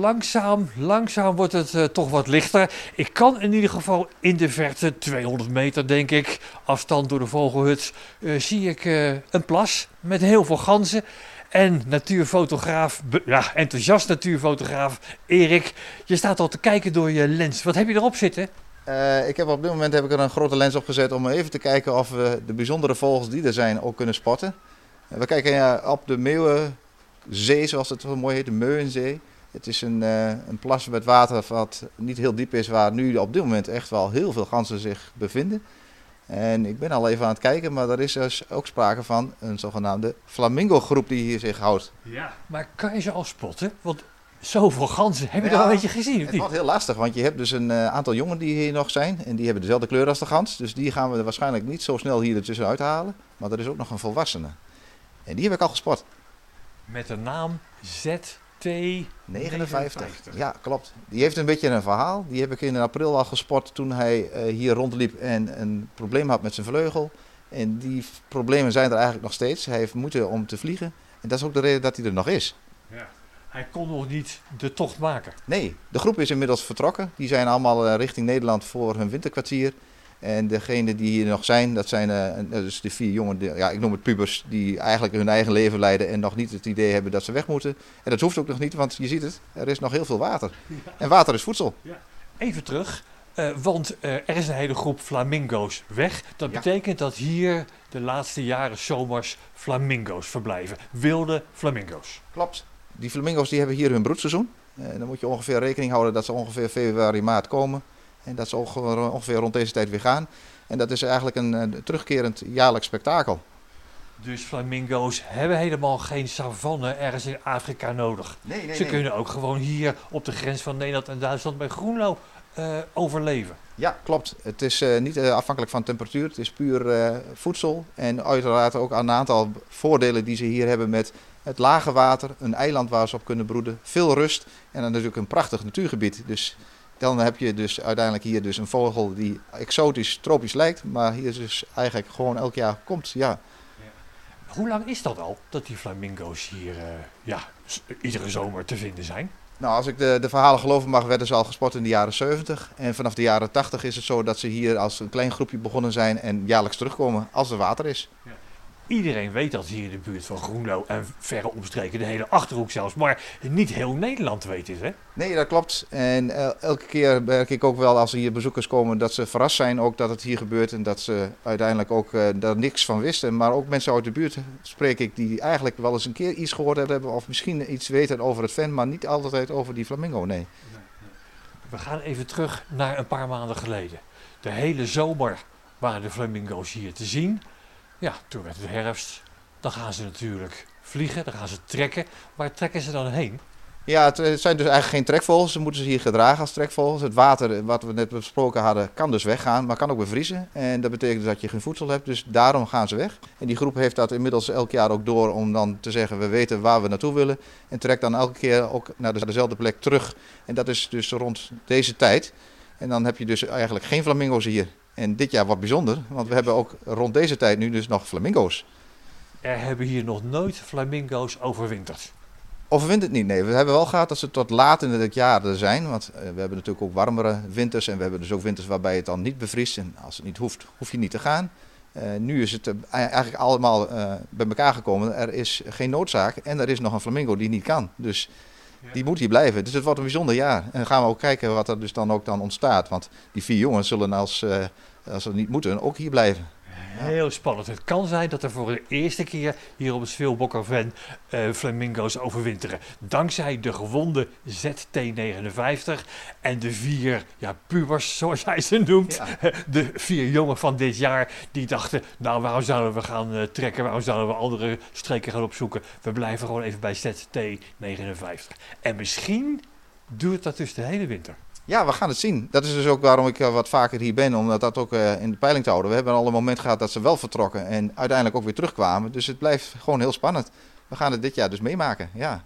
Langzaam, langzaam wordt het eh, toch wat lichter. Ik kan in ieder geval in de verte, 200 meter denk ik, afstand door de vogelhut, eh, zie ik eh, een plas met heel veel ganzen. En natuurfotograaf, ja, enthousiast natuurfotograaf Erik, je staat al te kijken door je lens. Wat heb je erop zitten? Ik heb op dit moment heb ik er een grote lens op gezet om even te kijken of we de bijzondere vogels die er zijn ook kunnen spotten. We kijken ja, op de Meeuwenzee, zoals het zo mooi heet, de Meuwenzee. Het is een, eh, een plas met water wat niet heel diep is, waar nu op dit moment echt wel heel veel ganzen zich bevinden. En ik ben al even aan het kijken, maar er is dus ook sprake van een zogenaamde flamingo-groep die hier zich houdt. Ja. Maar kan je ze al spotten? Want zoveel ganzen, heb je Ja, er al een beetje gezien of Het niet? wordt heel lastig, want je hebt dus een eh, aantal jongen die hier nog zijn. En die hebben dezelfde kleur als de gans. Dus die gaan we er waarschijnlijk niet zo snel hier ertussen uithalen. Maar er is ook nog een volwassene. En die heb ik al gespot. Met de naam ZT 59. Ja, klopt. Die heeft een beetje een verhaal. Die heb ik in april al gespot toen hij eh, hier rondliep en een probleem had met zijn vleugel. En die problemen zijn er eigenlijk nog steeds. Hij heeft moeite om te vliegen. En dat is ook de reden dat hij er nog is. Ja. Hij kon nog niet de tocht maken. Nee, de groep is inmiddels vertrokken. Die zijn allemaal eh, richting Nederland voor hun winterkwartier. En degenen die hier nog zijn, dat zijn dus de vier jongen, ja, ik noem het pubers, die eigenlijk hun eigen leven leiden en nog niet het idee hebben dat ze weg moeten. En dat hoeft ook nog niet, want je ziet het, er is nog heel veel water. En water is voedsel. Even terug, eh, want eh, er is een hele groep flamingo's weg. Dat Ja. betekent dat hier de laatste jaren zomers flamingo's verblijven. Wilde flamingo's. Klopt. Die flamingo's die hebben hier hun broedseizoen. En dan moet je ongeveer rekening houden dat ze ongeveer februari, maart komen. En dat onge- ongeveer rond deze tijd weer gaan. En dat is eigenlijk een eh, terugkerend jaarlijks spektakel. Dus flamingo's hebben helemaal geen savanne ergens in Afrika nodig. Nee, nee, Ze kunnen ook gewoon hier op de grens van Nederland en Duitsland bij Groenlo eh, overleven. Ja, klopt. Het is eh, niet afhankelijk van temperatuur. Het is puur voedsel. En uiteraard ook een aantal voordelen die ze hier hebben met het lage water, een eiland waar ze op kunnen broeden, veel rust en dan natuurlijk een prachtig natuurgebied. Dus dan heb je dus uiteindelijk hier dus een vogel die exotisch, tropisch lijkt, maar hier dus eigenlijk gewoon elk jaar komt. Ja. Hoe lang is dat al dat die flamingo's hier eh, ja, iedere zomer te vinden zijn? Nou, als ik de, de verhalen geloven mag, werden ze al gespot in de jaren 70. En vanaf de jaren 80 is het zo dat ze hier als een klein groepje begonnen zijn en jaarlijks terugkomen als er water is. Iedereen weet dat hier in de buurt van Groenlo en verre omstreken, de hele Achterhoek zelfs, maar niet heel Nederland weet dit, hè? Nee, dat klopt. En el- elke keer merk ik ook wel als er hier bezoekers komen dat ze verrast zijn ook dat het hier gebeurt. En dat ze uiteindelijk ook eh, daar niks van wisten. Maar ook mensen uit de buurt spreek ik die eigenlijk wel eens een keer iets gehoord hebben. Of misschien iets weten over het ven, maar niet altijd over die flamingo, nee. We gaan even terug naar een paar maanden geleden. De hele zomer waren de flamingo's hier te zien. Ja, toen werd het herfst. Dan gaan ze natuurlijk vliegen, dan gaan ze trekken. Waar trekken ze dan heen? Ja, het, zijn dus eigenlijk geen trekvogels. Ze moeten ze hier gedragen als trekvogels. Het water, eh, wat we net besproken hadden, kan dus weggaan, maar kan ook bevriezen. En dat betekent dus dat je geen voedsel hebt, dus daarom gaan ze weg. En die groep heeft dat inmiddels elk jaar ook door om dan te zeggen, we weten waar we naartoe willen. En trekt dan elke keer ook naar de- dezelfde plek terug. En dat is dus rond deze tijd. En dan heb je dus eigenlijk geen flamingo's hier. En dit jaar wat bijzonder, want we hebben ook rond deze tijd nu dus nog flamingo's. Er hebben hier nog nooit flamingo's overwinterd. Overwint het niet, nee. We hebben wel gehad dat ze tot laat in het jaar er zijn. Want eh, we hebben natuurlijk ook warmere winters. En we hebben dus ook winters waarbij het dan niet bevriest. En als het niet hoeft, hoef je niet te gaan. Eh, nu is het eh, eigenlijk allemaal bij elkaar gekomen. Er is geen noodzaak. En er is nog een flamingo die niet kan. Dus die moet hier blijven. Dus het wordt een bijzonder jaar. En gaan we ook kijken wat er dus dan ook dan ontstaat. Want die vier jongens zullen als, eh, als ze niet moeten ook hier blijven. Heel spannend. Het kan zijn dat er voor de eerste keer hier op het Sveelbokkerven eh flamingo's overwinteren. Dankzij de gewonde ZT59 en de vier ja, pubers, zoals hij ze noemt. De vier jongen van dit jaar die dachten, nou waarom zouden we gaan eh, trekken, waarom zouden we andere streken gaan opzoeken. We blijven gewoon even bij ZT59. En misschien duurt dat dus de hele winter. Ja, we gaan het zien. Dat is dus ook waarom ik eh, wat vaker hier ben, om dat ook eh, in de peiling te houden. We hebben al een moment gehad dat ze wel vertrokken en uiteindelijk ook weer terugkwamen. Dus het blijft gewoon heel spannend. We gaan het dit jaar dus meemaken, ja.